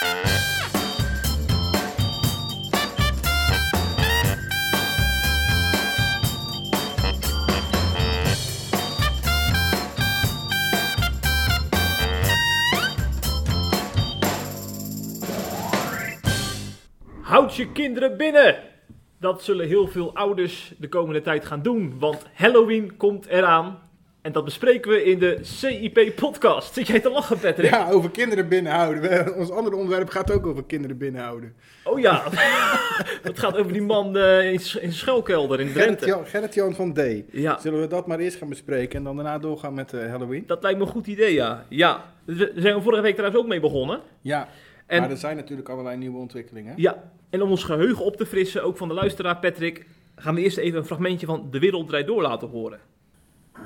Houd je kinderen binnen! Dat zullen heel veel ouders de komende tijd gaan doen, want Halloween komt eraan. En dat bespreken we in de CIP-podcast. Zit jij te lachen, Patrick? Ja, over kinderen binnenhouden. Ons andere onderwerp gaat ook over kinderen binnenhouden. Oh ja, het gaat over die man eh, in, in schuilkelder in Drenthe. Gerrit-Jan Gerrit-Jan van D. Ja, Zullen we dat maar eerst gaan bespreken en dan daarna doorgaan met eh, Halloween? dat lijkt me een goed idee, ja. Ja, daar zijn we vorige week trouwens ook mee begonnen. Ja, En, maar er zijn natuurlijk allerlei nieuwe ontwikkelingen. ja, en om ons geheugen op te frissen, ook van de luisteraar Patrick, gaan we eerst even een fragmentje van De Wereld Draait Door laten horen.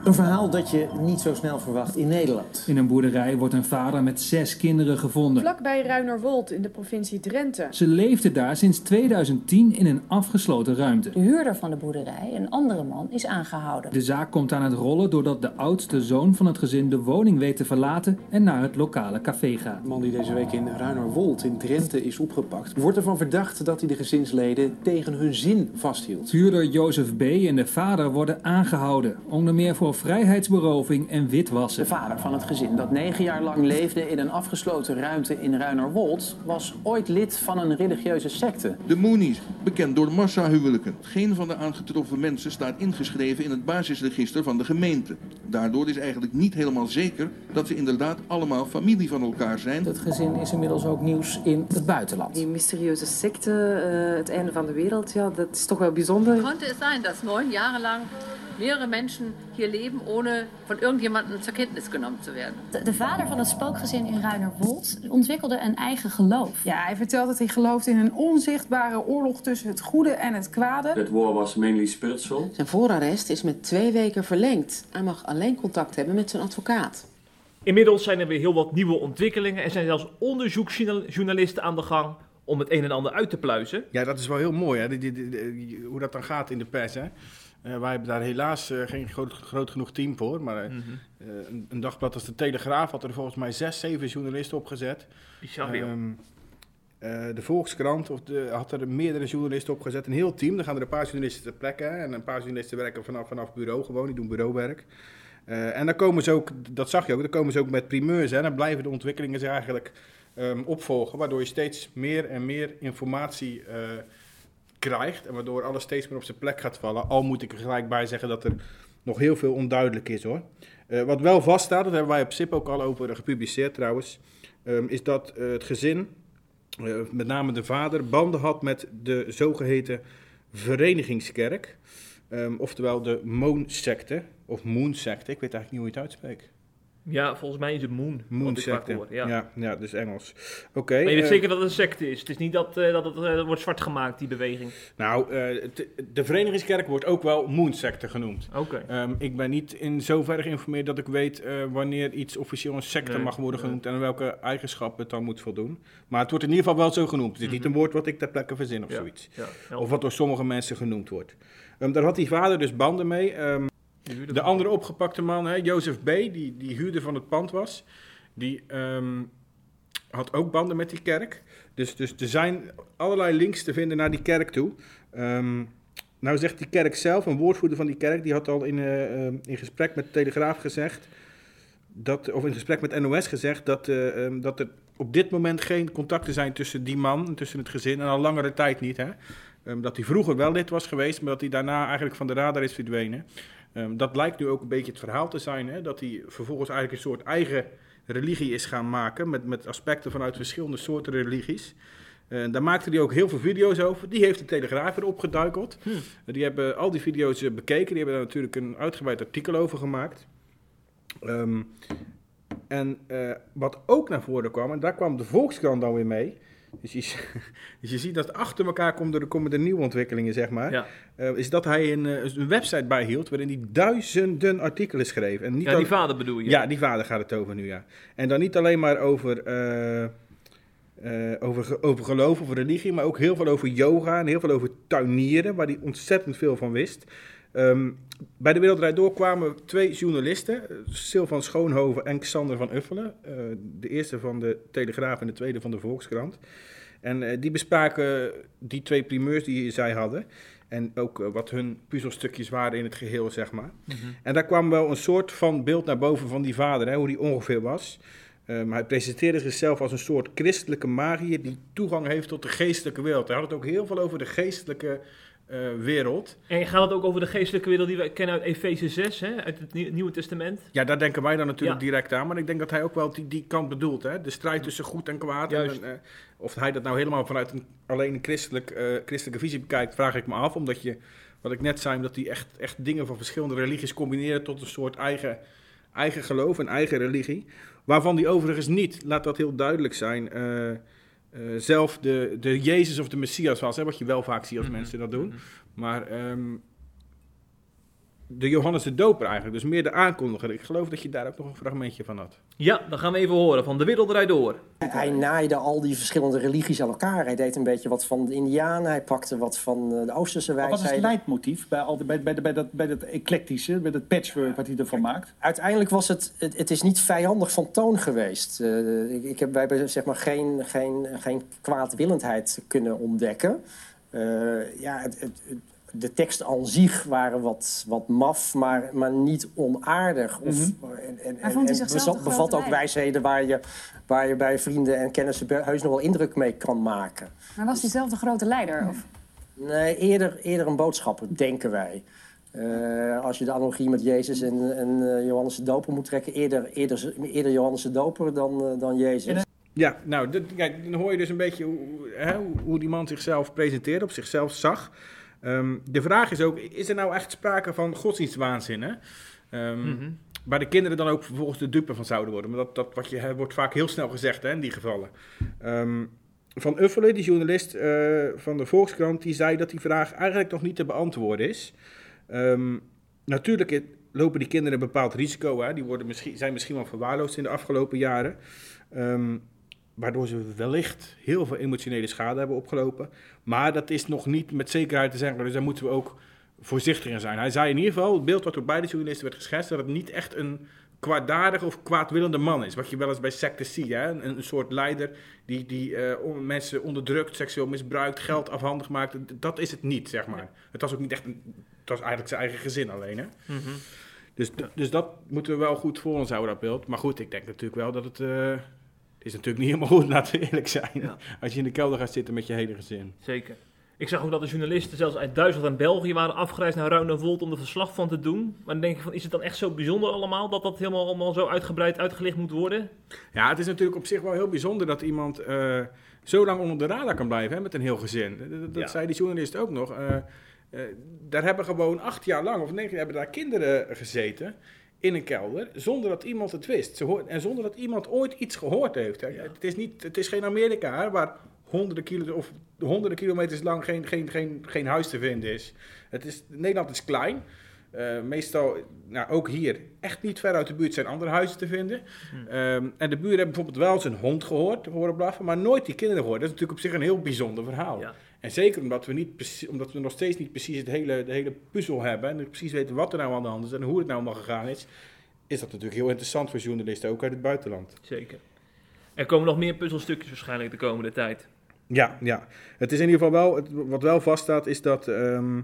Een verhaal dat je niet zo snel verwacht in Nederland. In een boerderij wordt een vader met zes kinderen gevonden. Vlakbij Ruinerwold in de provincie Drenthe. Ze leefde daar sinds 2010 in een afgesloten ruimte. De huurder van de boerderij, een andere man, is aangehouden. De zaak komt aan het rollen doordat de oudste zoon van het gezin de woning weet te verlaten en naar het lokale café gaat. De man die deze week in Ruinerwold in Drenthe is opgepakt, wordt ervan verdacht dat hij de gezinsleden tegen hun zin vasthield. Huurder Jozef B. en de vader worden aangehouden, onder meer voor vrijheidsberoving en De witwassen. vader van het gezin dat negen jaar lang leefde in een afgesloten ruimte in Ruinerwold... was ooit lid van een religieuze secte. De Moonies, bekend door massahuwelijken. Geen van de aangetroffen mensen staat ingeschreven in het basisregister van de gemeente. Daardoor is eigenlijk niet helemaal zeker dat ze inderdaad allemaal familie van elkaar zijn. Het gezin is inmiddels ook nieuws in het buitenland. Die mysterieuze secte, eh, het einde van de wereld, ja, dat is toch wel bijzonder. Konnte es sein, dass neun Jahre lang mehrere Menschen hier leben, ohne von irgendjemandem zur Kenntnis genommen zu werden? De, de vader van het spookgezin in Ruinerwold ontwikkelde een eigen geloof. Ja, hij vertelt dat hij gelooft in een onzichtbare oorlog tussen het goede en het kwade. That war was mainly spiritual. Zijn voorarrest is met twee weken verlengd. Hij mag alleen contact hebben met zijn advocaat. Inmiddels zijn er weer heel wat nieuwe ontwikkelingen en zijn zelfs onderzoeksjournalisten aan de gang om het een en ander uit te pluizen. Ja, dat is wel heel mooi, hè? Die- die- die- die- hoe dat dan gaat in de pers. Hè? Eh, wij hebben daar helaas eh, geen groot, groot genoeg team voor. Maar eh, Mhm. een, een dagblad als de Telegraaf had er volgens mij zes, zeven journalisten opgezet. Eh, de Volkskrant of de, had er meerdere journalisten opgezet. Een heel team. Dan gaan er een paar journalisten ter plekke. En een paar journalisten werken vanaf, vanaf bureau gewoon. Die doen bureauwerk. En dan komen ze ook, dat zag je ook, dan komen ze ook met primeurs. Hè. Dan blijven de ontwikkelingen zich eigenlijk ehm, opvolgen. Waardoor je steeds meer en meer informatie En waardoor alles steeds meer op zijn plek gaat vallen. Al moet ik er gelijk bij zeggen dat er nog heel veel onduidelijk is hoor. Eh, wat wel vaststaat, dat hebben wij op SIP ook al over gepubliceerd trouwens. ehm, is dat eh, het gezin, eh, met name de vader, banden had met de zogeheten verenigingskerk. Ehm, oftewel de Moon-secte, of Moon-secte, ik weet eigenlijk niet hoe je het uitspreekt. Ja, volgens mij is het Moon. Moon-secte, hoor, Ja. ja. ja, dus Engels. Oké. Maar je weet eh, zeker dat het een secte is. Het is niet dat, eh, dat het eh, wordt zwart gemaakt, die beweging. Nou, de verenigingskerk wordt ook wel Moon-secte genoemd. Oké. Ehm, ik ben niet in zoverre geïnformeerd dat ik weet wanneer iets officieel een secte Nee, mag worden genoemd en welke eigenschappen het dan moet voldoen. Maar het wordt in ieder geval wel zo genoemd. Het is niet Mhm. een woord wat ik ter plekke verzin of Ja, zoiets. Ja. Of wat door sommige mensen genoemd wordt. Ehm, daar had die vader dus banden mee. Huurde de andere opgepakte man, hè, Jozef B., die, die huurder van het pand was, die ehm, had ook banden met die kerk. Dus, dus er zijn allerlei links te vinden naar die kerk toe. Ehm, nou zegt die kerk zelf, een woordvoerder van die kerk, die had al in, eh, ehm, in gesprek met de Telegraaf gezegd, dat, of in gesprek met NOS gezegd, dat, eh, dat er op dit moment geen contacten zijn tussen die man, tussen het gezin, en al langere tijd niet. Hè? Dat hij vroeger wel lid was geweest, maar dat hij daarna eigenlijk van de radar is verdwenen. Ehm, dat lijkt nu ook een beetje het verhaal te zijn, hè? dat hij vervolgens eigenlijk een soort eigen religie is gaan maken, met, met aspecten vanuit verschillende soorten religies. Eh, daar maakte hij ook heel veel video's over. Die heeft de Telegraaf weer opgeduikeld. Hm. Die hebben al die video's eh, bekeken. Die hebben daar natuurlijk een uitgebreid artikel over gemaakt. Ehm, en eh, wat ook naar voren kwam, en daar kwam de Volkskrant dan weer mee. Dus je, dus je ziet dat achter elkaar komen er, komen er nieuwe ontwikkelingen, zeg maar. Ja. Eh, is dat hij een, eh, een website bijhield waarin hij duizenden artikelen schreef. En niet Ja, al- die vader bedoel je? Ja, die vader gaat het over nu, ja. En dan niet alleen maar over, eh, over, over geloof of religie, maar ook heel veel over yoga en heel veel over tuinieren, waar hij ontzettend veel van wist. Ehm, bij de Wereldrijd Door kwamen twee journalisten, eh, Sil van Schoonhoven en Xander van Uffelen. Eh, de eerste van de Telegraaf en de tweede van de Volkskrant. En eh, die bespraken die twee primeurs die zij hadden. En ook eh, wat hun puzzelstukjes waren in het geheel, zeg maar. En daar kwam wel een soort van beeld naar boven van die vader, hè, hoe die ongeveer was. Um, hij presenteerde zichzelf als een soort christelijke magier die toegang heeft tot de geestelijke wereld. Hij had het ook heel veel over de geestelijke eh, wereld. En gaat het ook over de geestelijke wereld die we kennen uit Efeze 6, hè, uit het Nieuw- Nieuwe Testament? Ja, daar denken wij dan natuurlijk Ja. direct aan. Maar ik denk dat hij ook wel die, die kant bedoelt. Hè? De strijd tussen goed en kwaad. En, eh, of hij dat nou helemaal vanuit een, alleen een christelijk, eh, christelijke visie bekijkt, vraag ik me af. Omdat je, wat ik net zei, dat hij echt, echt dingen van verschillende religies combineert tot een soort eigen, eigen geloof en eigen religie. Waarvan die overigens niet, laat dat heel duidelijk zijn, eh, zelf de, de Jezus of de Messias was. Hè? Wat je wel vaak ziet als Mhm. mensen dat doen. Maar ehm, de Johannes de Doper eigenlijk, dus meer de aankondiger. Ik geloof dat je daar ook nog een fragmentje van had. Ja, dan gaan we even horen van De Wereld Draait Door. Hij naaide al die verschillende religies aan elkaar. Hij deed een beetje wat van de Indianen, hij pakte wat van eh, de Oosterse Wat is het leidmotief bij, al die, bij, bij, bij, dat, bij dat eclectische, bij dat patchwork wat hij ervan maakt? Uiteindelijk was het, het, het is niet vijandig van toon geweest. Eh, ik, ik heb, wij hebben zeg maar geen, geen, geen kwaadwillendheid kunnen ontdekken. Eh, ja, het, het, het- de teksten aan zich waren wat, wat maf, maar, maar niet onaardig. Of, en, en, en zichzelf bevat- ook wijsheden waar je, waar je bij vrienden en kennissen heus nog wel indruk mee kan maken. Maar was hij zelf de grote leider? Of? Nee, eerder, eerder een boodschapper, denken wij. Eh, als je de analogie met Jezus en, en eh, Johannes de Doper moet trekken, eerder, eerder, eerder Johannes de Doper dan, eh, dan Jezus. Ja, nou, dit- kijk, dan hoor je dus een beetje hoe, hoe- hè, hoe- hoe die man zichzelf presenteerde, op zichzelf zag. Ehm, de vraag is ook, is er nou echt sprake van godsdienstwaanzin? Hè? Ehm, Mhm. Waar de kinderen dan ook vervolgens de dupe van zouden worden. Maar dat, dat wat je, hè, wordt vaak heel snel gezegd hè, in die gevallen. Ehm, van Uffelen, die journalist eh, van de Volkskrant, die zei dat die vraag eigenlijk nog niet te beantwoorden is. Natuurlijk lopen die kinderen een bepaald risico. Hè? Die worden misschien, zijn misschien wel verwaarloosd in de afgelopen jaren. Ehm, waardoor ze wellicht heel veel emotionele schade hebben opgelopen. Maar dat is nog niet met zekerheid te zeggen. Dus daar moeten we ook voorzichtig in zijn. Hij zei in ieder geval, het beeld wat door beide journalisten werd geschetst, dat het niet echt een kwaadaardige of kwaadwillende man is. Wat je wel eens bij secten ziet. Hè? Een, een soort leider die, die eh, mensen onderdrukt, seksueel misbruikt, geld afhandig maakt. Dat is het niet, zeg maar. Het was ook niet echt een... Het was eigenlijk zijn eigen gezin alleen, hè? Mhm. Dus, dus dat moeten we wel goed voor ons houden, dat beeld. Maar goed, ik denk natuurlijk wel dat het... eh, het is natuurlijk niet helemaal goed, laten we eerlijk zijn. Als je in de kelder gaat zitten met je hele gezin. Zeker. Ik zag ook dat de journalisten zelfs uit Duitsland en België waren afgereisd naar Ruinewold om er verslag van te doen. Maar dan denk ik van, is het dan echt zo bijzonder allemaal dat dat helemaal allemaal zo uitgebreid uitgelicht moet worden? Ja, het is natuurlijk op zich wel heel bijzonder dat iemand eh, zo lang onder de radar kan blijven hè, met een heel gezin. Dat, dat Ja. zei die journalist ook nog. Eh, eh, daar hebben gewoon acht jaar lang of negen jaar hebben daar kinderen gezeten in een kelder zonder dat iemand het wist. Ze hoort, en zonder dat iemand ooit iets gehoord heeft. Hè. Het, is niet, het is geen Amerika hè, waar honderden, kilo, of honderden kilometers lang geen, geen, geen, geen huis te vinden is. Het is. Nederland is klein. Eh, meestal, nou, ook hier, echt niet ver uit de buurt zijn andere huizen te vinden. Ehm, en de buren hebben bijvoorbeeld wel eens een hond gehoord, horen blaffen, maar nooit die kinderen gehoord. Dat is natuurlijk op zich een heel bijzonder verhaal. En zeker omdat we, niet precies, omdat we nog steeds niet precies het hele, de hele puzzel hebben en precies weten wat er nou aan de hand is en hoe het nou allemaal gegaan is, is dat natuurlijk heel interessant voor journalisten, ook uit het buitenland. Zeker. Er komen nog meer puzzelstukjes waarschijnlijk de komende tijd. Ja, ja. Het is in ieder geval wel, het, wat wel vaststaat, is dat, ehm,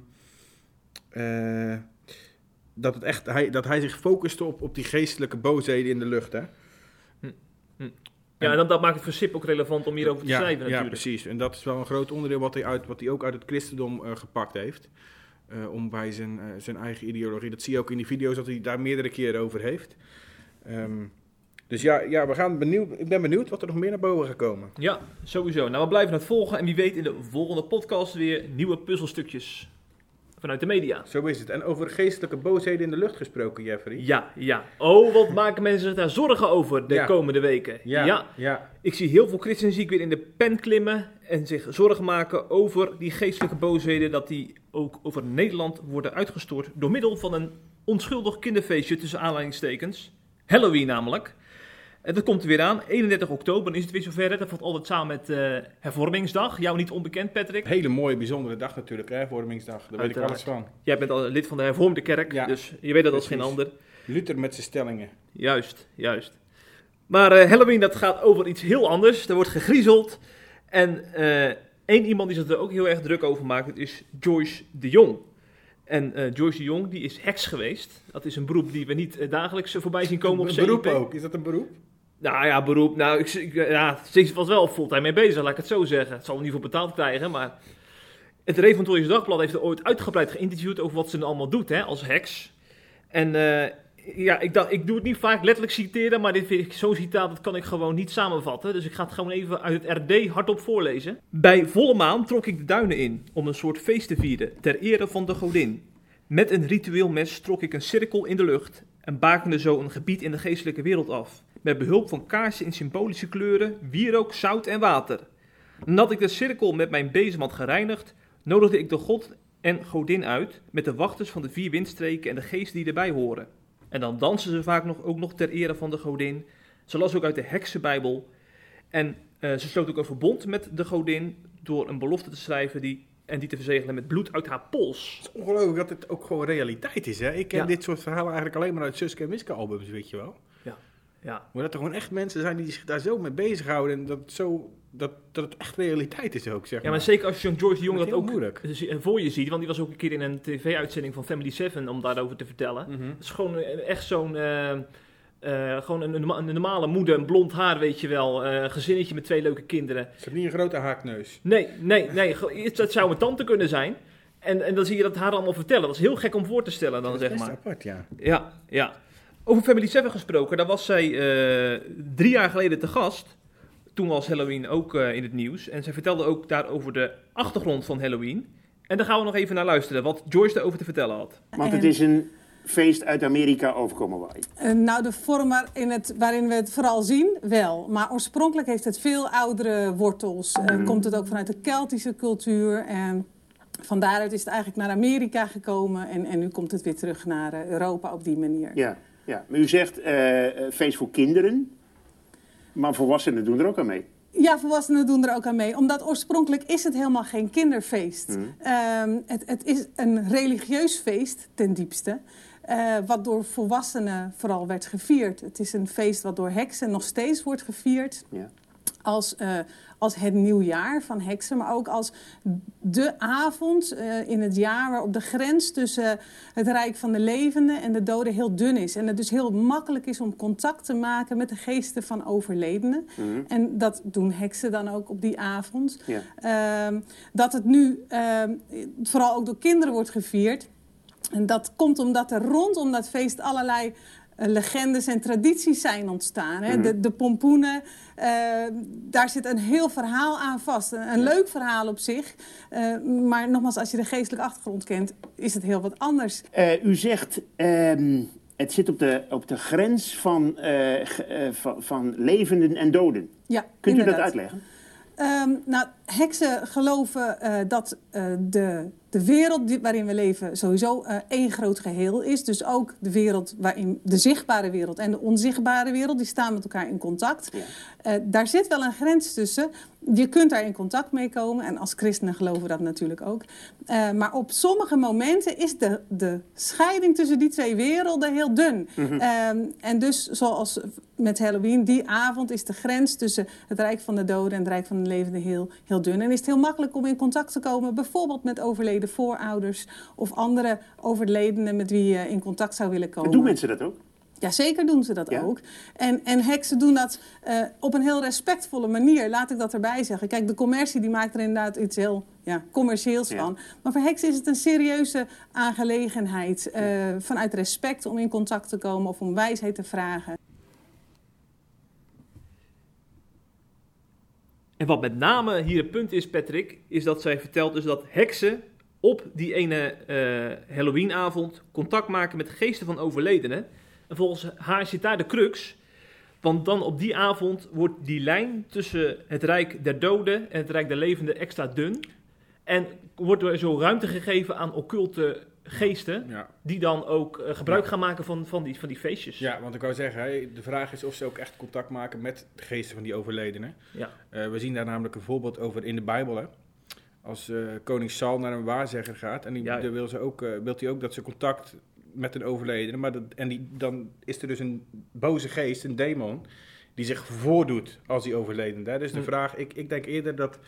eh, dat, het echt, hij, dat hij zich focuste op, op die geestelijke boosheden in de lucht. Hè? Ja, en dat, dat maakt het voor SIP ook relevant om hierover te ja, schrijven Ja, natuurlijk. precies. En dat is wel een groot onderdeel wat hij, uit, wat hij ook uit het christendom eh, gepakt heeft. Eh, om bij zijn, eh, zijn eigen ideologie. Dat zie je ook in die video's dat hij daar meerdere keren over heeft. Ehm, dus ja, ja we gaan benieuwd, ik ben benieuwd wat er nog meer naar boven gaat komen. Ja, sowieso. Nou, we blijven het volgen en wie weet in de volgende podcast weer nieuwe puzzelstukjes vanuit de media. Zo is het. En over geestelijke boosheden in de lucht gesproken, Jeffrey. Ja, ja. Oh, wat maken mensen zich daar zorgen over de Ja. komende weken? Ja, ja. Ik zie heel veel christenen zie ik weer in de pen klimmen en zich zorgen maken over die geestelijke boosheden, dat die ook over Nederland worden uitgestort door middel van een onschuldig kinderfeestje tussen aanleidingstekens. Halloween namelijk. En dat komt er weer aan. 31 oktober dan is het weer zover. Dat valt altijd samen met eh, hervormingsdag. Jou niet onbekend, Patrick. Hele mooie, bijzondere dag natuurlijk, hè, Vormingsdag. Daar weet ik alles van. Jij bent al lid van de hervormde kerk, Ja, dus je weet dat als geen ander. Luther met zijn stellingen. Juist, juist. Maar eh, Halloween, dat gaat over iets heel anders. Er wordt gegriezeld. En eh, één iemand die zich er ook heel erg druk over maakt, dat is Joyce de Jong. En eh, Joyce de Jong, die is heks geweest. Dat is een beroep die we niet dagelijks voorbij zien komen op Een beroep ook. Is dat een beroep? Nou ja, beroep. Nou, ik, ik, ja, ze was wel fulltime mee bezig, laat ik het zo zeggen. Het zal er niet voor betaald krijgen, maar... Het Reventorisch Dagblad heeft er ooit uitgebreid geïnterviewd over wat ze nou allemaal doet, hè, als heks. En eh, ja, ik, ik doe het niet vaak letterlijk citeren, maar dit vind ik zo'n citaat, dat kan ik gewoon niet samenvatten. Dus ik ga het gewoon even uit het RD hardop voorlezen. Bij volle maan trok ik de duinen in, om een soort feest te vieren, ter ere van de godin. Met een ritueel mes trok ik een cirkel in de lucht en bakende zo een gebied in de geestelijke wereld af. Met behulp van kaarsen in symbolische kleuren, wierook, zout en water. Nadat ik de cirkel met mijn bezem had gereinigd, nodigde ik de god en godin uit met de wachters van de vier windstreken en de geesten die erbij horen. En dan dansen ze vaak nog, ook nog ter ere van de godin. Ze las ook uit de heksenbijbel. En eh, ze sloot ook een verbond met de godin door een belofte te schrijven die, en die te verzegelen met bloed uit haar pols. Het is ongelooflijk dat het ook gewoon realiteit is. Hè? Ik ken Ja. dit soort verhalen eigenlijk alleen maar uit Suske en Wiske albums, weet je wel. Ja. Ja. Maar dat er gewoon echt mensen zijn die zich daar zo mee bezighouden. En dat, het zo, dat, dat het echt realiteit is ook, zeg Ja, maar zeker als John George de Jong Dat dat ook moeilijk. voor je ziet. Want die was ook een keer in een tv-uitzending van Family 7 om daarover te vertellen. Mhm. Het is gewoon eh, echt zo'n... eh, eh, gewoon een, een, een normale moeder, een blond haar, weet je wel. eh, een gezinnetje met twee leuke kinderen. Ze heeft niet een grote haakneus. Nee, nee, nee. Het zou mijn tante kunnen zijn. En, en dan zie je dat haar allemaal vertellen. Dat is heel gek om voor te stellen dan, Dat is zeg best maar. apart, ja. Ja, ja. Over Family 7 gesproken, daar was zij eh, drie jaar geleden te gast. Toen was Halloween ook eh, in het nieuws. En zij vertelde ook daar over de achtergrond van Halloween. En daar gaan we nog even naar luisteren, wat Joyce erover te vertellen had. Want het is een feest uit Amerika overkomen waaien. Eh, nou, de vorm waarin, het, waarin we het vooral zien, wel. Maar oorspronkelijk heeft het veel oudere wortels. Mhm. Komt het ook vanuit de Keltische cultuur. En van daaruit is het eigenlijk naar Amerika gekomen. En, en nu komt het weer terug naar eh, Europa op die manier. Ja, ja. Maar u zegt eh, feest voor kinderen, maar volwassenen doen er ook aan mee. Ja, volwassenen doen er ook aan mee. Omdat oorspronkelijk is het helemaal geen kinderfeest. Mhm. Ehm, het, het is een religieus feest ten diepste. Eh, wat door volwassenen vooral werd gevierd. Het is een feest wat door heksen nog steeds wordt gevierd. Ja. Als, eh, als het nieuwjaar van heksen, maar ook als de avond eh, in het jaar waarop de grens tussen het rijk van de levenden en de doden heel dun is. En het dus heel makkelijk is om contact te maken met de geesten van overledenen. Mhm. En dat doen heksen dan ook op die avond. Ja. Ehm, dat het nu ehm, vooral ook door kinderen wordt gevierd. En dat komt omdat er rondom dat feest allerlei eh, legendes en tradities zijn ontstaan. Hè? Mhm. De, de pompoenen, eh, daar zit een heel verhaal aan vast. Een, een leuk verhaal op zich. Eh, maar nogmaals, als je de geestelijke achtergrond kent, is het heel wat anders. U zegt, ehm, het zit op de, op de grens van, van, van levenden en doden. Ja, Kunt u dat uitleggen? Ehm, nou, heksen geloven eh, dat eh, de, de wereld waarin we leven sowieso eh, één groot geheel is. Dus ook de wereld waarin de zichtbare wereld en de onzichtbare wereld, die staan met elkaar in contact. Daar zit wel een grens tussen. Je kunt daar in contact mee komen. En als christenen geloven we dat natuurlijk ook. Maar op sommige momenten is de, de scheiding tussen die twee werelden heel dun. Mhm. Ehm, en dus zoals met Halloween, die avond is de grens tussen het Rijk van de Doden en het Rijk van de Levenden heel, heel dun. En is het heel makkelijk om in contact te komen, bijvoorbeeld met overleden voorouders of andere overledenen met wie je in contact zou willen komen. Doen mensen dat ook? Ja, zeker doen ze dat Ja? ook. En, en heksen doen dat eh, op een heel respectvolle manier. Laat ik dat erbij zeggen. Kijk, de commercie die maakt er inderdaad iets heel ja, commercieels Ja. van. Maar voor heksen is het een serieuze aangelegenheid. eh, vanuit respect om in contact te komen of om wijsheid te vragen. En wat met name hier het punt is, Patrick, is dat zij vertelt dus dat heksen op die ene eh, Halloweenavond contact maken met geesten van overledenen. En volgens haar zit daar de crux. Want dan op die avond wordt die lijn tussen het rijk der doden en het rijk der levenden extra dun. En wordt er zo ruimte gegeven aan occulte geesten Ja. die dan ook eh, gebruik gaan maken van, van, die, van die feestjes. Ja, want ik wou zeggen, hè, de vraag is of ze ook echt contact maken met de geesten van die overledenen. Ja. Eh, we zien daar namelijk een voorbeeld over in de Bijbel. Hè? Als eh, koning Saul naar een waarzegger gaat en die, Ja, wil, ze ook, eh, wil hij ook dat ze contact met een overledene. Maar dat, en die, dan is er dus een boze geest, een demon, die zich voordoet als die overledene. Hè? Dus de Hm. vraag, ik, ik denk eerder dat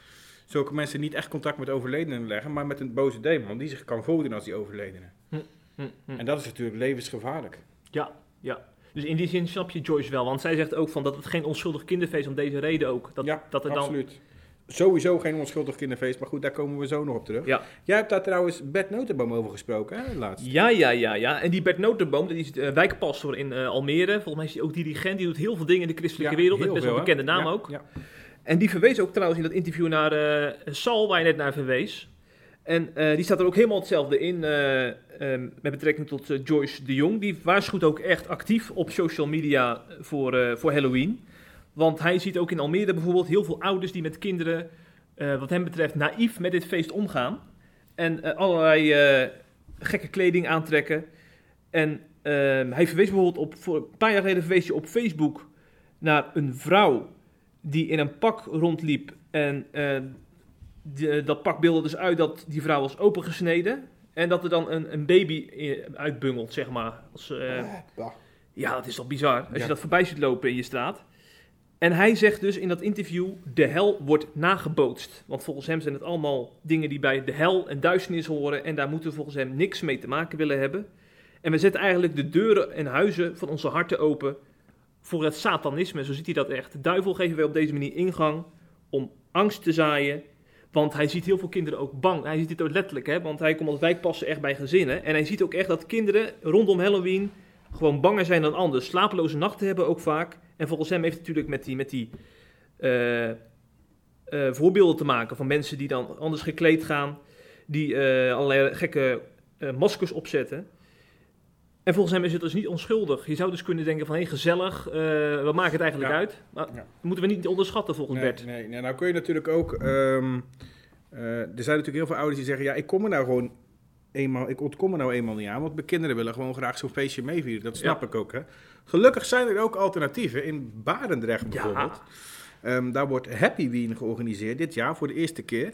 zulke mensen niet echt contact met overledenen leggen, maar met een boze demon die zich kan voordoen als die overledene. Hm, hm, hm. En dat is natuurlijk levensgevaarlijk. Ja, ja. Dus in die zin snap je Joyce wel. Want zij zegt ook van dat het geen onschuldig kinderfeest om deze reden ook. Dat, Ja, dat er dan, absoluut. Sowieso geen onschuldig kinderfeest, maar goed, daar komen we zo nog op terug. Ja. Jij hebt daar trouwens Bert Notenboom over gesproken, hè, laatst. Ja, ja, ja, ja. En die Bert Notenboom, die is uh, wijkpastor in uh, Almere. Volgens mij is hij ook dirigent. Die doet heel veel dingen in de christelijke Ja, wereld. Best wel veel, een bekende naam Ja, ook. ja. En die verwees ook trouwens in dat interview naar uh, Sal, waar je net naar verwees. En uh, die staat er ook helemaal hetzelfde in uh, um, met betrekking tot Joyce de Jong. Die waarschuwt ook echt actief op social media voor, voor Halloween. Want hij ziet ook in Almere bijvoorbeeld heel veel ouders die met kinderen, wat hem betreft, naïef met dit feest omgaan. En allerlei gekke kleding aantrekken. En hij verwees bijvoorbeeld op, voor een paar jaar geleden verwees hij op Facebook naar een vrouw die in een pak rondliep en de, dat pak beelde dus uit dat die vrouw was opengesneden. En dat er dan een, een baby uitbungelt, zeg maar. Als, uh, ja, dat is toch bizar. Als Ja. je dat voorbij ziet lopen in je straat. En hij zegt dus in dat interview, de hel wordt nagebootst. Want volgens hem zijn het allemaal dingen die bij de hel en duisternis horen. En daar moeten we volgens hem niks mee te maken willen hebben. En we zetten eigenlijk de deuren en huizen van onze harten open voor het satanisme. Zo ziet hij dat echt. De duivel geven wij op deze manier ingang om angst te zaaien. Want hij ziet heel veel kinderen ook bang. Hij ziet dit ook letterlijk, hè? want hij komt als wijkpasser echt bij gezinnen. En hij ziet ook echt dat kinderen rondom Halloween gewoon banger zijn dan anders. Slapeloze nachten hebben ook vaak. En volgens hem heeft het natuurlijk met die, met die uh, uh, voorbeelden te maken van mensen die dan anders gekleed gaan. Die uh, allerlei gekke maskers opzetten. En volgens hem is het dus niet onschuldig. Je zou dus kunnen denken van, hé, hey, gezellig, wat maakt het eigenlijk Ja. uit? Maar Ja. dat moeten we niet onderschatten volgens Nee, Bert. nee, nee, nou kun je natuurlijk ook... ehm, eh, er zijn natuurlijk heel veel ouders die zeggen... Ja, ik kom er nou gewoon eenmaal... Ik ontkom er nou eenmaal niet aan. Want mijn kinderen willen gewoon graag zo'n feestje meevieren. Dat snap Ja. ik ook, hè. Gelukkig zijn er ook alternatieven. In Barendrecht bijvoorbeeld. Ehm, daar wordt Happy Wien georganiseerd dit jaar voor de eerste keer.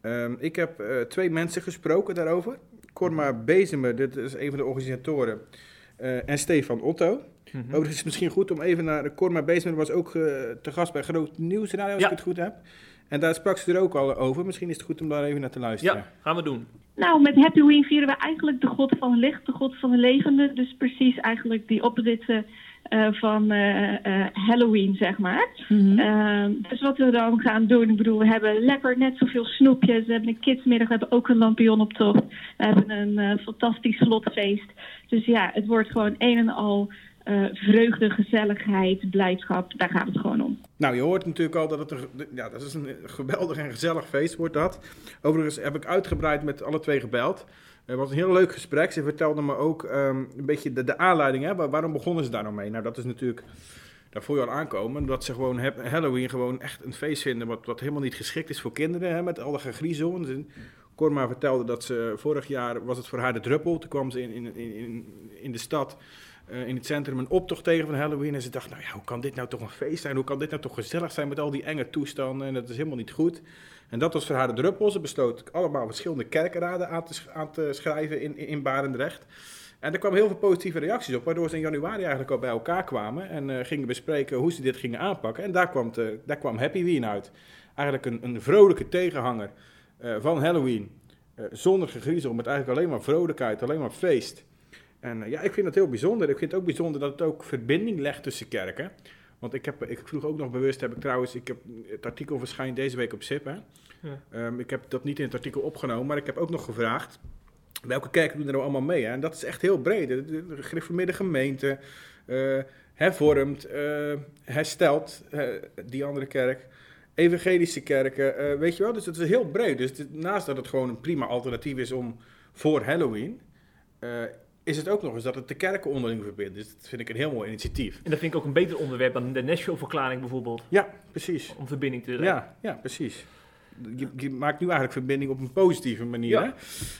Ehm, ik heb eh, twee mensen gesproken daarover. Corma Bezemer, dit is een van de organisatoren. eh, en Stefan Otto. Overigens is het misschien goed om even naar... Corma Bezemer was ook eh, te gast bij Groot Nieuwsradio, als Ja. ik het goed heb. En daar sprak ze er ook al over. Misschien is het goed om daar even naar te luisteren. Ja, gaan we doen. Nou, met Happy Ween vieren we eigenlijk de God van het licht, de God van de levende. Dus precies eigenlijk die opzitten eh, van eh, eh, Halloween, zeg maar. Ehm, dus wat we dan gaan doen, ik bedoel, we hebben lekker net zoveel snoepjes. We hebben een kidsmiddag, we hebben ook een lampionoptocht. We hebben een fantastisch slotfeest. Dus ja, het wordt gewoon een en al eh, vreugde, gezelligheid, blijdschap. Daar gaat het gewoon om. Nou, je hoort natuurlijk al dat het een, ja, dat is een geweldig en gezellig feest wordt dat. Overigens heb ik uitgebreid met alle twee gebeld. Het was een heel leuk gesprek. Ze vertelden me ook ehm, een beetje de, aanleiding. Hè? Waar- Waarom begonnen ze daar nou mee? Nou, dat is natuurlijk, daar voel je al aankomen. Dat ze gewoon Halloween gewoon echt een feest vinden wat, wat helemaal niet geschikt is voor kinderen. Hè? Met alle ze- Corma vertelde dat ze vorig jaar, was het voor haar de druppel. Toen kwam ze in, in, in, in de stad eh, in het centrum een optocht tegen van Halloween. En ze dacht, nou ja, hoe kan dit nou toch een feest zijn? Hoe kan dit nou toch gezellig zijn met al die enge toestanden? En dat is helemaal niet goed. En dat was voor haar de druppel. Ze besloot allemaal verschillende kerkraden aan te, aan te schrijven in, in, Barendrecht. En er kwamen heel veel positieve reacties op, waardoor ze in januari eigenlijk al bij elkaar kwamen en eh, gingen bespreken hoe ze dit gingen aanpakken. En daar kwam, daar kwam Happy Ween uit. Eigenlijk een, een vrolijke tegenhanger eh, van Halloween. Eh, zonder gegriezel, met eigenlijk alleen maar vrolijkheid, alleen maar feest. En eh, ja, ik vind het heel bijzonder. Ik vind het ook bijzonder dat het ook verbinding legt tussen kerken. Want ik, heb, ik vroeg ook nog bewust, heb ik trouwens, ik heb, het artikel verschijnt deze week op SIP. Hè? Ja. Ehm, ik heb dat niet in het artikel opgenomen, maar ik heb ook nog gevraagd. Welke kerken doen er nou allemaal mee? Hè? En dat is echt heel breed. De, de, de gereformeerde gemeente, eh, hervormd, eh, hersteld, die andere kerk. Evangelische kerken, weet je wel? Dus het is heel breed. Dus naast dat het gewoon een prima alternatief is om voor Halloween, is het ook nog eens dat het de kerken onderling verbindt. Dus dat vind ik een heel mooi initiatief. En dat vind ik ook een beter onderwerp dan de Nashville-verklaring bijvoorbeeld. Ja, precies. Om verbinding te Ja, ja, precies. je, je maakt nu eigenlijk verbinding op een positieve manier. Ja.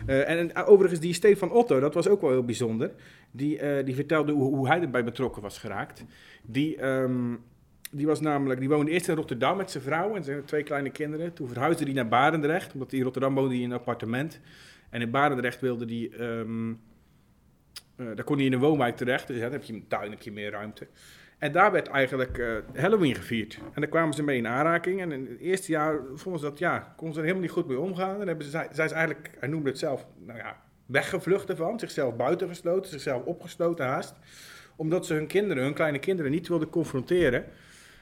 Eh, en, en overigens, die Stefan Otto, dat was ook wel heel bijzonder. Die, eh, die vertelde hoe, hoe hij erbij betrokken was geraakt. Die, ehm, die, was namelijk, die woonde eerst in Rotterdam met zijn vrouw en zijn twee kleine kinderen. Toen verhuisde hij naar Barendrecht, omdat hij in Rotterdam woonde hij in een appartement. En in Barendrecht wilde hij... ehm, eh, daar kon hij in een woonwijk terecht, dus dan heb je een tuin, je meer ruimte. En daar werd eigenlijk eh, Halloween gevierd. En daar kwamen ze mee in aanraking. En in het eerste jaar vonden ze dat, ja, konden ze er helemaal niet goed mee omgaan. En hebben ze, zij, is eigenlijk, hij noemde het zelf, nou ja, weggevlucht ervan. Zichzelf buitengesloten, zichzelf opgesloten haast. Omdat ze hun kinderen, hun kleine kinderen, niet wilden confronteren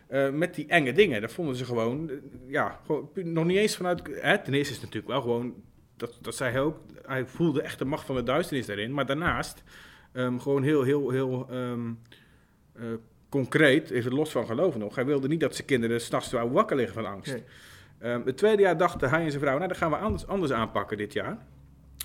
eh, met die enge dingen. Dat vonden ze gewoon, ja, gewoon, nog niet eens vanuit... Hè, ten eerste is het natuurlijk wel gewoon, dat, dat zei hij ook, hij voelde echt de macht van de duisternis daarin. Maar daarnaast ehm, gewoon heel, heel, heel... ehm, eh, concreet, even los van geloven nog. Hij wilde niet dat zijn kinderen s'nachts zouden wakker liggen van angst. Nee. Ehm, het tweede jaar dachten hij en zijn vrouw, nou, dat gaan we anders, anders aanpakken dit jaar.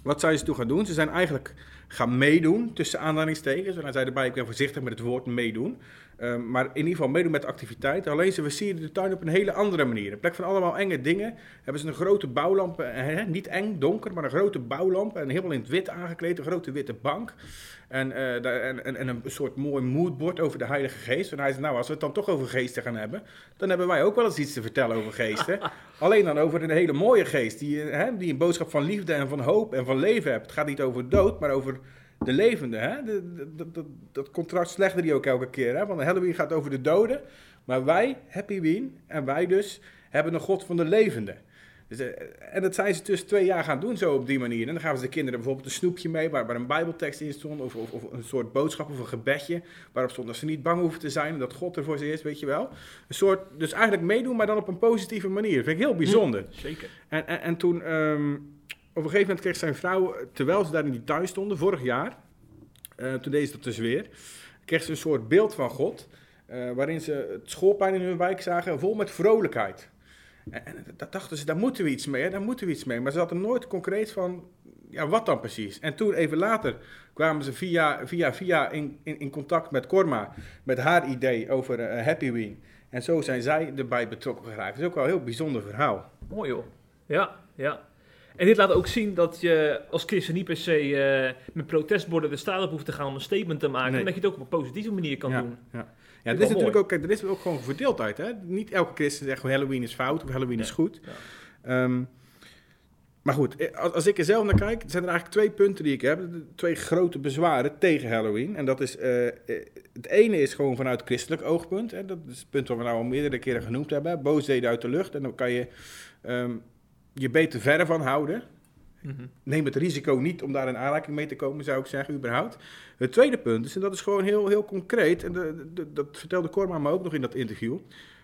Wat zijn ze toen gaan doen? Ze zijn eigenlijk gaan meedoen, tussen aanhalingstekens. Want hij zei erbij, ik ben voorzichtig met het woord meedoen. Ehm, maar in ieder geval meedoen met activiteiten. Alleen ze versierden de tuin op een hele andere manier. In plek van allemaal enge dingen hebben ze een grote bouwlamp. eh, hè, niet eng, donker, maar een grote bouwlamp. En helemaal in het wit aangekleed, een grote witte bank. En, eh, en, en, en een soort mooi moodboard over de Heilige Geest. En hij zei, nou, als we het dan toch over geesten gaan hebben... dan hebben wij ook wel eens iets te vertellen over geesten. Alleen dan over een hele mooie geest. Die, eh, hè, die een boodschap van liefde en van hoop en van leven hebt. Het gaat niet over dood, maar over de levende. Hè? De, de- de- de- dat contrast legde hij ook elke keer. Hè? Want Halloween gaat over de doden. Maar wij, Happy Ween, en wij dus, hebben een God van de levende. Dus, eh, en dat zijn ze dus twee jaar gaan doen zo op die manier. En dan gaven ze de kinderen bijvoorbeeld een snoepje mee waar, waar een bijbeltekst in stond. Of, of, of een soort boodschap of een gebedje waarop stond dat ze niet bang hoeven te zijn. En dat God er voor ze is, weet je wel. Een soort, dus eigenlijk meedoen, maar dan op een positieve manier. Dat vind ik heel bijzonder. Zeker. En, en, en toen, ehm, op een gegeven moment kreeg zijn vrouw, terwijl ze daar in die tuin stonden, vorig jaar, eh, toen deed ze dat dus weer, kreeg ze een soort beeld van God, eh, waarin ze het schoolplein in hun wijk zagen, vol met vrolijkheid. En, en dat dachten ze, daar moeten we iets mee, daar moeten we iets mee. Maar ze hadden nooit concreet van, ja, wat dan precies? En toen, even later, kwamen ze via, via, via in, in, in contact met Korma, met haar idee over eh, Happy Ween. En zo zijn zij erbij betrokken geraakt. Dat is ook wel een heel bijzonder verhaal. Mooi joh. Ja, ja. En dit laat ook zien dat je als christen niet per se eh, met protestborden de straat op hoeft te gaan om een statement te maken. Nee. Maar dat je het ook op een positieve manier kan ja, doen. Ja, Dat ja er is natuurlijk ook, kijk, er is ook gewoon verdeeldheid. Hè? Niet elke christen zegt gewoon Halloween is fout of Halloween is goed. Ehm, maar goed, eh, als, als ik er zelf naar kijk, zijn er eigenlijk twee punten die ik heb. Twee grote bezwaren tegen Halloween. En dat is, eh, het ene is gewoon vanuit christelijk oogpunt. Hè? Dat is het punt wat we nou al meerdere keren genoemd hebben. Boosheden uit de lucht. En dan kan je ehm, je beter verre van houden. Mhm. Neem het risico niet om daar in aanraking mee te komen, zou ik zeggen, überhaupt. Het tweede punt is, en dat is gewoon heel, heel concreet, en de, de- dat vertelde Korma me ook nog in dat interview.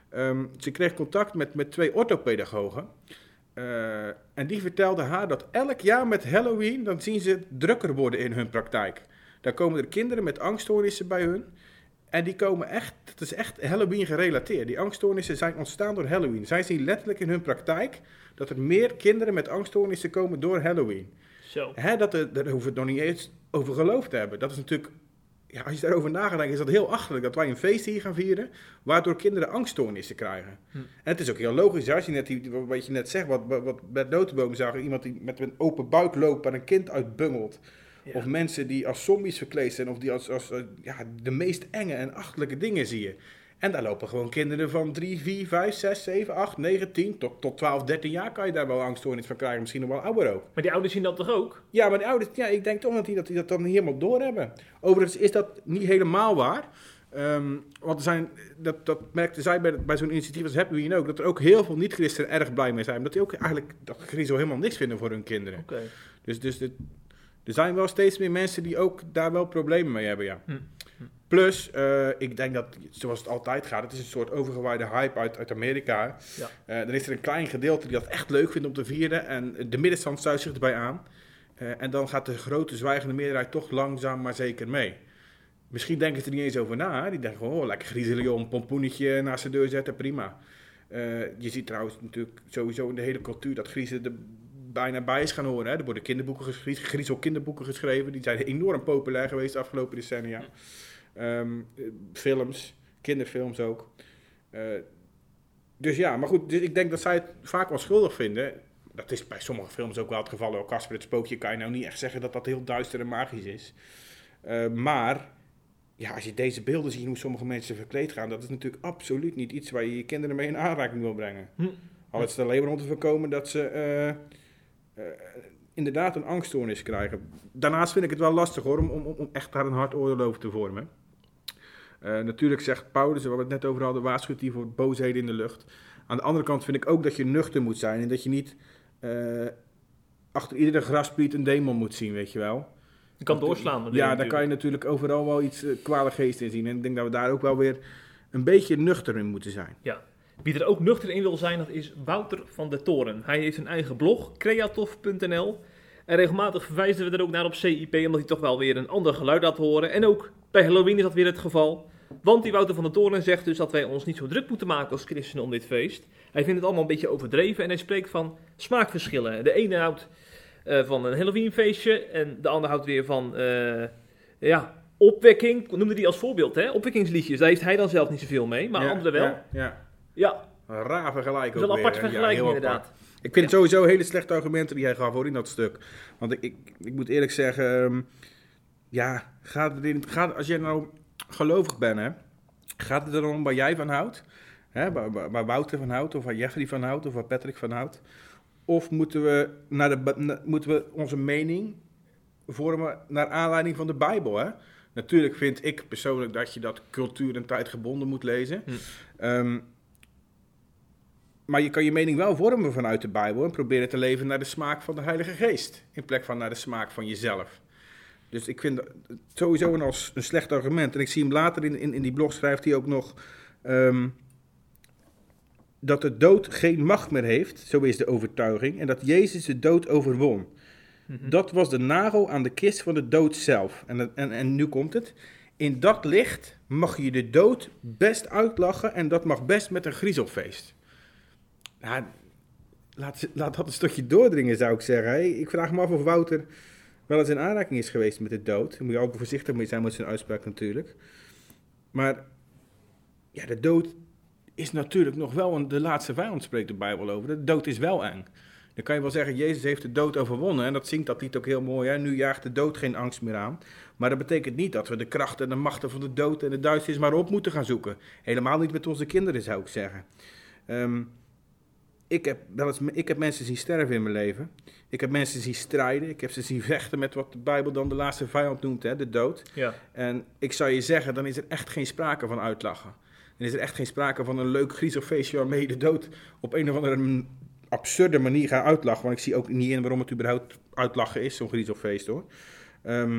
Ehm, ze kreeg contact met, met twee orthopedagogen. Eh, en die vertelden haar dat elk jaar met Halloween, dan zien ze drukker worden in hun praktijk. Dan komen er kinderen met angststoornissen bij hun. En die komen echt, het is echt Halloween gerelateerd. Die angststoornissen zijn ontstaan door Halloween. Zij zien letterlijk in hun praktijk dat er meer kinderen met angststoornissen komen door Halloween. Zo. Hè, dat er, daar hoeven we het nog niet eens over geloofd te hebben. Dat is natuurlijk, ja, als je daarover na gaat denken, is dat heel achterlijk dat wij een feest hier gaan vieren, waardoor kinderen angststoornissen krijgen. Hm. En het is ook heel logisch, als je net, die, wat je net zegt, wat, wat- Bert Notenboom zag, iemand die met een open buik loopt en een kind uitbungelt. Of mensen die als zombies verkleed zijn, of die als, als eh, ja, de meest enge en achterlijke dingen zie je. En daar lopen gewoon kinderen van 3, 4, 5, 6, 7, 8, 9, 10, tot, tot 12, 13 jaar kan je daar wel angststoornis van krijgen. Misschien nog wel ouder ook. Maar die ouders zien dat toch ook? Ja, maar de ouders, ja, ik denk toch dat die dat, die dat dan helemaal doorhebben. Overigens is dat niet helemaal waar. Ehm, want er zijn, dat, dat merkte zij bij, bij zo'n initiatief als Happy Ween ook, dat er ook heel veel niet-christenen erg blij mee zijn. Omdat die ook eigenlijk dat griezel helemaal niks vinden voor hun kinderen. Oké. Dus, dus er zijn wel steeds meer mensen die ook daar wel problemen mee hebben, ja. Hm. Plus, eh, ik denk dat, zoals het altijd gaat, het is een soort overgewaaide hype uit, uit Amerika. Ja. Eh, dan is er een klein gedeelte die dat echt leuk vindt om te vieren. En de middenstand sluit zich erbij aan. Eh, en dan gaat de grote zwijgende meerderheid toch langzaam maar zeker mee. Misschien denken ze er niet eens over na. Die denken gewoon, oh, lekker griezelig joh, een pompoenetje naast de deur zetten, prima. Eh, je ziet trouwens natuurlijk sowieso in de hele cultuur dat griezen er bijna bij is gaan horen. Hè. Er worden kinderboeken geschreven, griezel kinderboeken geschreven. Die zijn enorm populair geweest de afgelopen decennia. Eh, films, kinderfilms ook. Eh, dus ja, maar goed, dus ik denk dat zij het vaak wel schuldig vinden. Dat is bij sommige films ook wel het geval. Ook Casper het Spookje kan je nou niet echt zeggen dat dat heel duister en magisch is. Eh, maar ja, als je deze beelden ziet hoe sommige mensen verkleed gaan, dat is natuurlijk absoluut niet iets waar je je kinderen mee in aanraking wil brengen. Hm. Al is het alleen maar om te voorkomen dat ze eh, inderdaad een angststoornis krijgen. Daarnaast vind ik het wel lastig hoor, om, om, om echt daar een hard oordeel over te vormen. Eh, natuurlijk zegt Paulus, waar we het net over hadden, waarschuwt hij voor boosheden in de lucht. Aan de andere kant vind ik ook dat je nuchter moet zijn en dat je niet eh, achter iedere graspriet een demon moet zien, weet je wel. Je kan doorslaan. met Ja, daar kan je natuurlijk overal wel iets uh, kwade geest in zien. En ik denk dat we daar ook wel weer een beetje nuchter in moeten zijn. Ja. Wie er ook nuchter in wil zijn, dat is Wouter van der Toren. Hij heeft een eigen blog, creatof.nl. En regelmatig verwijzen we er ook naar op CIP, omdat hij toch wel weer een ander geluid laat horen. En ook bij Halloween is dat weer het geval. Want die Wouter van der Toren zegt dus dat wij ons niet zo druk moeten maken als christenen om dit feest. Hij vindt het allemaal een beetje overdreven en hij spreekt van smaakverschillen. De ene houdt eh, van een Halloweenfeestje en de ander houdt weer van, eh, ja, opwekking. Noemde die als voorbeeld, hè? Opwekkingsliedjes. Daar heeft hij dan zelf niet zoveel mee, maar Ja, anderen wel. Ja, ja. Ja. Raar vergelijk Dat is een. Ja, vergelijking inderdaad. apart. Ik vind sowieso hele slechte argumenten die hij gaf hoor in dat stuk. Want ik, ik, ik moet eerlijk zeggen, ehm, ja, gaat het in, gaat, als jij nou gelovig bent, hè, gaat het erom waar jij van houdt? Hè, waar, waar- waar Wouter van houdt, of waar Jeffrey van houdt, of waar Patrick van houdt? Of moeten we, naar de, na- moeten we onze mening vormen naar aanleiding van de Bijbel? Hè? Natuurlijk vind ik persoonlijk dat je dat cultuur en tijd gebonden moet lezen. Ehm, maar je kan je mening wel vormen vanuit de Bijbel en proberen te leven naar de smaak van de Heilige Geest. In plek van naar de smaak van jezelf. Dus ik vind dat sowieso een, als een slecht argument. En ik zie hem later in, in, in die blog schrijft hij ook nog ehm, dat de dood geen macht meer heeft, zo is de overtuiging, en dat Jezus de dood overwon. Dat was de nagel aan de kist van de dood zelf. En, en, en nu komt het. In dat licht mag je de dood best uitlachen en dat mag best met een griezelfeest. Nou, laat, laat dat een stukje doordringen, zou ik zeggen. Ik vraag me af of Wouter wel eens in aanraking is geweest met de dood. Daar moet je ook voorzichtig mee zijn met zijn uitspraak natuurlijk. Maar ja, de dood is natuurlijk nog wel een, de laatste vijand, spreekt de Bijbel over. De dood is wel eng. Dan kan je wel zeggen, Jezus heeft de dood overwonnen. En dat zingt dat lied ook heel mooi. Hè? Nu jaagt de dood geen angst meer aan. Maar dat betekent niet dat we de krachten en de machten van de dood en de duisternis maar op moeten gaan zoeken. Helemaal niet met onze kinderen, zou ik zeggen. Ehm, ik, heb wel eens, ik heb mensen zien sterven in mijn leven. Ik heb mensen zien strijden. Ik heb ze zien vechten met wat de Bijbel dan de laatste vijand noemt, hè? de dood. Ja. En ik zou je zeggen, dan is er echt geen sprake van uitlachen. Dan is er echt geen sprake van een leuk griezelfeestje waarmee je de dood op een of andere absurde manier gaat uitlachen. Want ik zie ook niet in waarom het überhaupt uitlachen is, zo'n griezelfeest hoor. Ehm,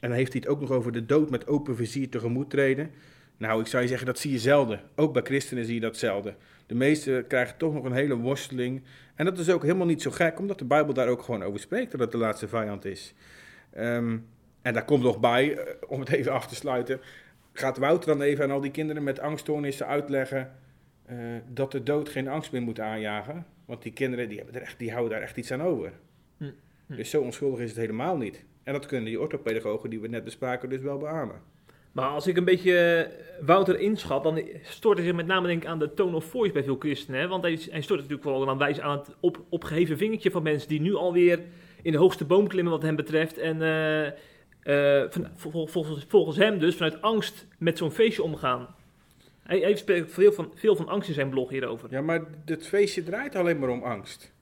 en dan heeft hij het ook nog over de dood met open vizier tegemoet treden. Nou, ik zou je zeggen, dat zie je zelden. Ook bij christenen zie je dat zelden. De meesten krijgen toch nog een hele worsteling. En dat is ook helemaal niet zo gek, omdat de Bijbel daar ook gewoon over spreekt, dat het de laatste vijand is. Ehm, en daar komt nog bij, eh, om het even af te sluiten, gaat Wouter dan even aan al die kinderen met angststoornissen uitleggen eh, dat de dood geen angst meer moet aanjagen. Want die kinderen die hebben er echt, die houden daar echt iets aan over. Hm. Hm. Dus zo onschuldig is het helemaal niet. En dat kunnen die orthopedagogen die we net bespraken dus wel beamen. Maar als ik een beetje eh, Wouter inschat, dan stoort hij zich met name denk ik aan de tone of voice bij veel christenen. Hè? Want hij, hij stoort natuurlijk vooral dan wijs aan het op, opgeheven vingertje van mensen die nu alweer in de hoogste boom klimmen wat hem betreft. En eh, eh, van- vol- volgens, volgens hem dus vanuit angst met zo'n feestje omgaan. Hij, hij spreekt veel van, veel van angst in zijn blog hierover. Ja, maar dit feestje draait alleen maar om angst.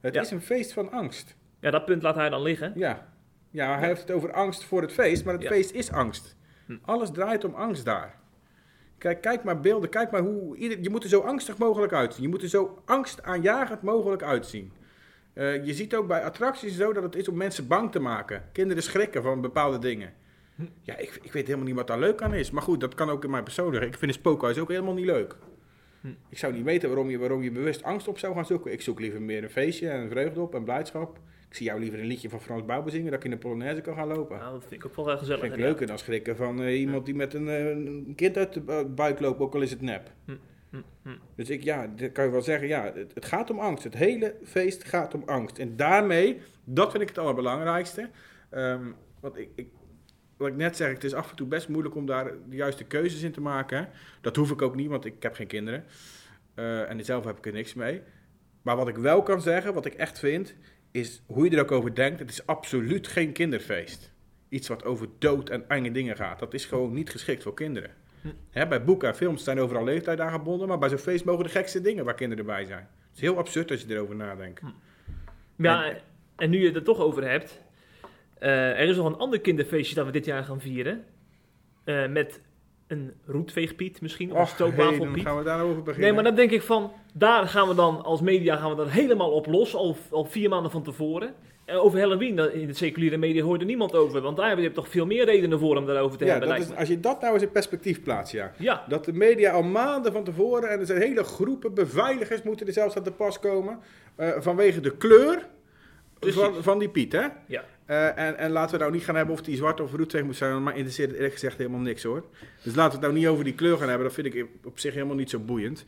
Het Ja. is een feest van angst. Ja, dat punt laat hij dan liggen. Ja. Ja, hij heeft het over angst voor het feest, maar het Ja. feest is angst. Alles draait om angst daar. Kijk, kijk maar beelden, kijk maar hoe... Ieder, je moet er zo angstig mogelijk uitzien. Je moet er zo angstaanjagend mogelijk uitzien. Eh, je ziet ook bij attracties zo dat het is om mensen bang te maken. Kinderen schrikken van bepaalde dingen. Ja, ik, ik weet helemaal niet wat daar leuk aan is. Maar goed, dat kan ook in mijn persoonlijke. Ik vind een spookhuis ook helemaal niet leuk. Ik zou niet weten waarom je, waarom je bewust angst op zou gaan zoeken. Ik zoek liever meer een feestje en vreugde op en blijdschap. Ik zie jou liever een liedje van Frans Bauer zingen, dat ik in een Polonaise kan gaan lopen. Nou, dat vind ik ook wel heel gezellig. vind ik leuker dan schrikken van eh, iemand die met een, eh, een kind uit de bu- buik loopt, ook al is het nep. Hm, hm, hm. Dus ik, ja, dat kan je wel zeggen, ja, het, het gaat om angst. Het hele feest gaat om angst. En daarmee, dat vind ik het allerbelangrijkste. Ehm, want ik, ik, wat ik net zeg, het is af en toe best moeilijk om daar de juiste keuzes in te maken. Dat hoef ik ook niet, want ik heb geen kinderen. Eh, en zelf heb ik er niks mee. Maar wat ik wel kan zeggen, wat ik echt vind, is hoe je er ook over denkt. Het is absoluut geen kinderfeest. Iets wat over dood en enge dingen gaat. Dat is gewoon niet geschikt voor kinderen. Hm. Hè, bij boeken en films zijn overal leeftijd aan gebonden, maar bij zo'n feest mogen de gekste dingen waar kinderen bij zijn. Het is heel absurd als je erover nadenkt. Ja, en, nu je het er toch over hebt. eh, er is nog een ander kinderfeestje dat we dit jaar gaan vieren. Eh, met een roetveegpiet misschien, of een stroopwafelpiet. gaan we daarover beginnen. Nee, maar dan denk ik van, daar gaan we dan als media gaan we dan helemaal op los, al, al vier maanden van tevoren. En over Halloween, in de seculiere media hoort er niemand over, want daar heb je toch veel meer redenen voor om daarover te Ja, hebben. dat is, als je dat nou eens in perspectief plaatst, ja. Ja. Dat de media al maanden van tevoren, en er zijn hele groepen beveiligers moeten er zelfs aan te pas komen, eh, vanwege de kleur van, van die Piet, hè? Ja. Eh, en, en laten we nou niet gaan hebben of die zwart of roetveeg moet zijn, maar interesseert het eerlijk gezegd helemaal niks hoor. Dus laten we het nou niet over die kleur gaan hebben, dat vind ik op zich helemaal niet zo boeiend.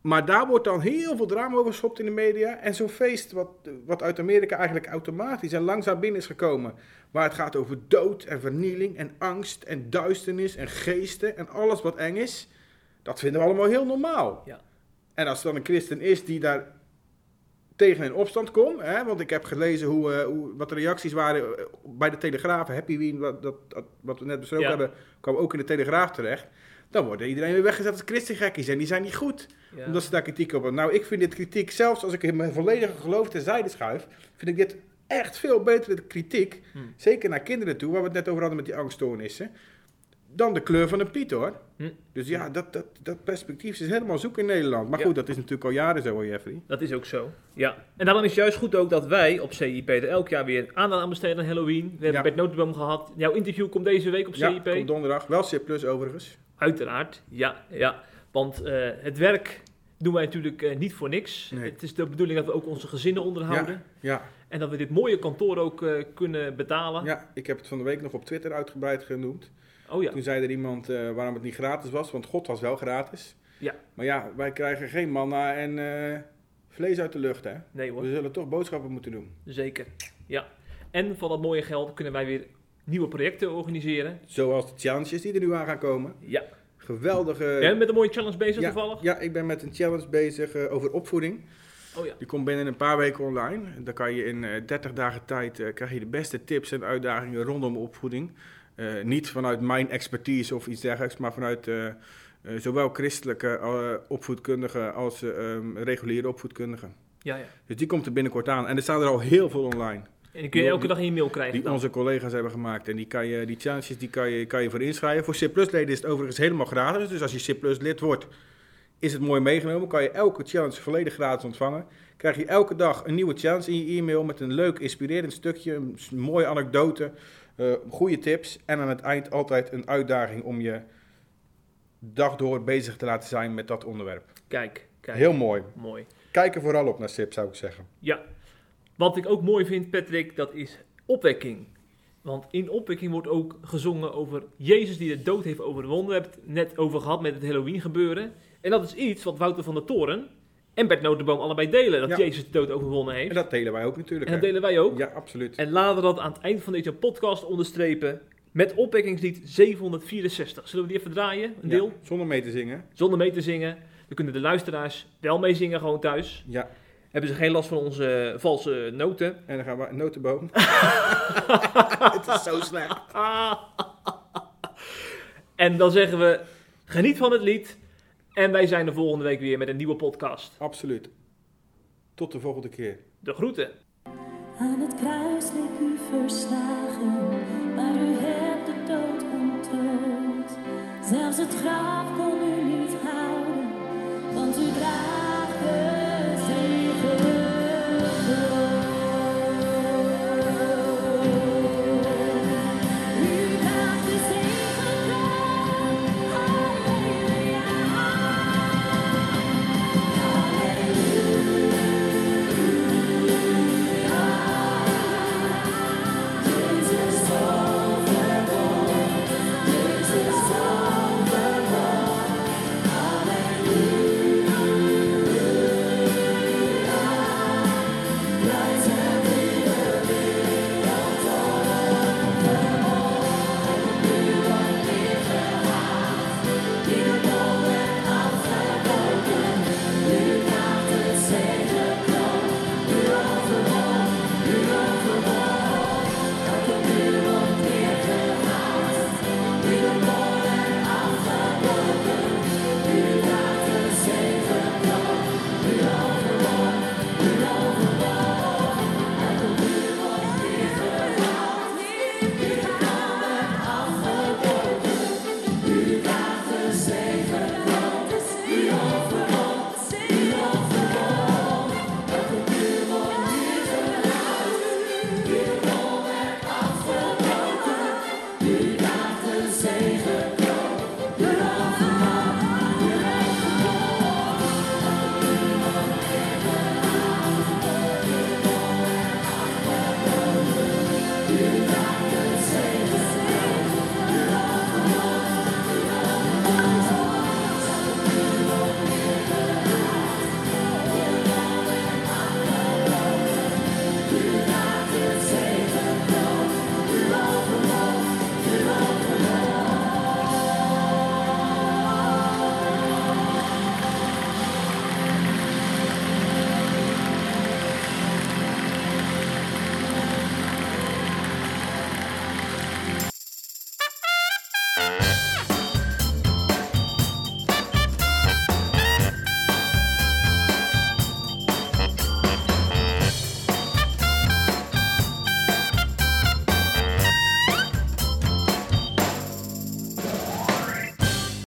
Maar daar wordt dan heel veel drama over geschopt in de media. En zo'n feest, wat, wat uit Amerika eigenlijk automatisch en langzaam binnen is gekomen. Waar het gaat over dood en vernieling en angst en duisternis en geesten en alles wat eng is. Dat vinden we allemaal heel normaal. Ja. En als er dan een christen is die daar tegen in opstand komt. Hè, want ik heb gelezen hoe, eh, hoe, wat de reacties waren eh, bij de Telegraaf. Happy Wien, wat, dat, wat we net besproken Ja. hebben, kwam ook in de Telegraaf terecht. Dan wordt iedereen weer weggezet als christengekkies. En die zijn niet goed. Ja. Omdat ze daar kritiek op hebben. Nou, ik vind dit kritiek, zelfs als ik in mijn volledige geloof terzijde schuif, vind ik dit echt veel betere kritiek. Hmm. Zeker naar kinderen toe, waar we het net over hadden met die angststoornissen. Dan de kleur van een Piet hoor. Hm. Dus ja, dat, dat, dat perspectief is helemaal zoek in Nederland. Maar Ja. goed, dat is natuurlijk al jaren zo hoor, Jeffrey. Dat is ook zo. Ja. En daarom is het juist goed ook dat wij op CIP er elk jaar weer aandacht aan besteden aan Halloween. We hebben Ja. Bert Notenboom gehad. Jouw interview komt deze week op Ja, CIP. komt donderdag. Wel C plus overigens. Uiteraard, ja. ja. Want eh, het werk doen wij natuurlijk eh, niet voor niks. Nee. Het is de bedoeling dat we ook onze gezinnen onderhouden. Ja, ja. En dat we dit mooie kantoor ook eh, kunnen betalen. Ja, ik heb het van de week nog op Twitter uitgebreid genoemd. Oh ja. Toen zei er iemand eh, waarom het niet gratis was, want God was wel gratis. Ja. Maar ja, wij krijgen geen manna en eh, vlees uit de lucht, hè? Nee hoor. We zullen toch boodschappen moeten doen. Zeker, ja. En van dat mooie geld kunnen wij weer nieuwe projecten organiseren. Zoals de challenges die er nu aan gaan komen. Ja. Geweldige... Jij bent met een mooie challenge bezig ja, toevallig? Ja, ik ben met een challenge bezig eh, over opvoeding. Oh ja. Die komt binnen een paar weken online. Dan kan je in eh 30 dagen tijd krijg je de beste tips en uitdagingen rondom opvoeding. Eh, niet vanuit mijn expertise of iets dergelijks, maar vanuit eh, eh, zowel christelijke opvoedkundigen als eh, ehm, reguliere opvoedkundigen. Ja, ja. Dus die komt er binnenkort aan. En er staan er al heel veel online. En die kun je elke dag in je mail krijgen Die dan? onze collega's hebben gemaakt. En die, kan je, die challenges die kan, je, kan je voor inschrijven. Voor C-leden is het overigens helemaal gratis. Dus als je C-lid wordt, is het mooi meegenomen. Kan je elke challenge volledig gratis ontvangen. Krijg je elke dag een nieuwe challenge in je e-mail met een leuk, inspirerend stukje, een mooie anekdote, goede tips. En aan het eind altijd een uitdaging om je dag door bezig te laten zijn met dat onderwerp. Kijk, kijk. Heel mooi. Mooi. Kijk er vooral op naar SIP, zou ik zeggen. Ja. Wat ik ook mooi vind, Patrick, dat is opwekking. Want in opwekking wordt ook gezongen over Jezus die de dood heeft overwonnen. We hebben het net over gehad met het Halloween gebeuren. En dat is iets wat Wouter van der Toren en Bert Notenboom allebei delen. Dat Ja. Jezus de dood overwonnen heeft. En dat delen wij ook natuurlijk. En dat hè? delen wij ook. Ja, absoluut. En laten we dat aan het eind van deze podcast onderstrepen met opwekkingslied 764. Zullen we die even draaien? Een Ja, deel? zonder mee te zingen. Zonder mee te zingen. Dan kunnen de luisteraars wel meezingen gewoon thuis. Ja. Hebben ze geen last van onze valse noten. En dan gaan we notenboom. Het is zo slecht. En dan zeggen we, geniet van het lied. En wij zijn de volgende week weer met een nieuwe podcast. Absoluut. Tot de volgende keer. De groeten. Aan het kruis leek u verslagen, maar u hebt de dood ontroond. Zelfs het graf kon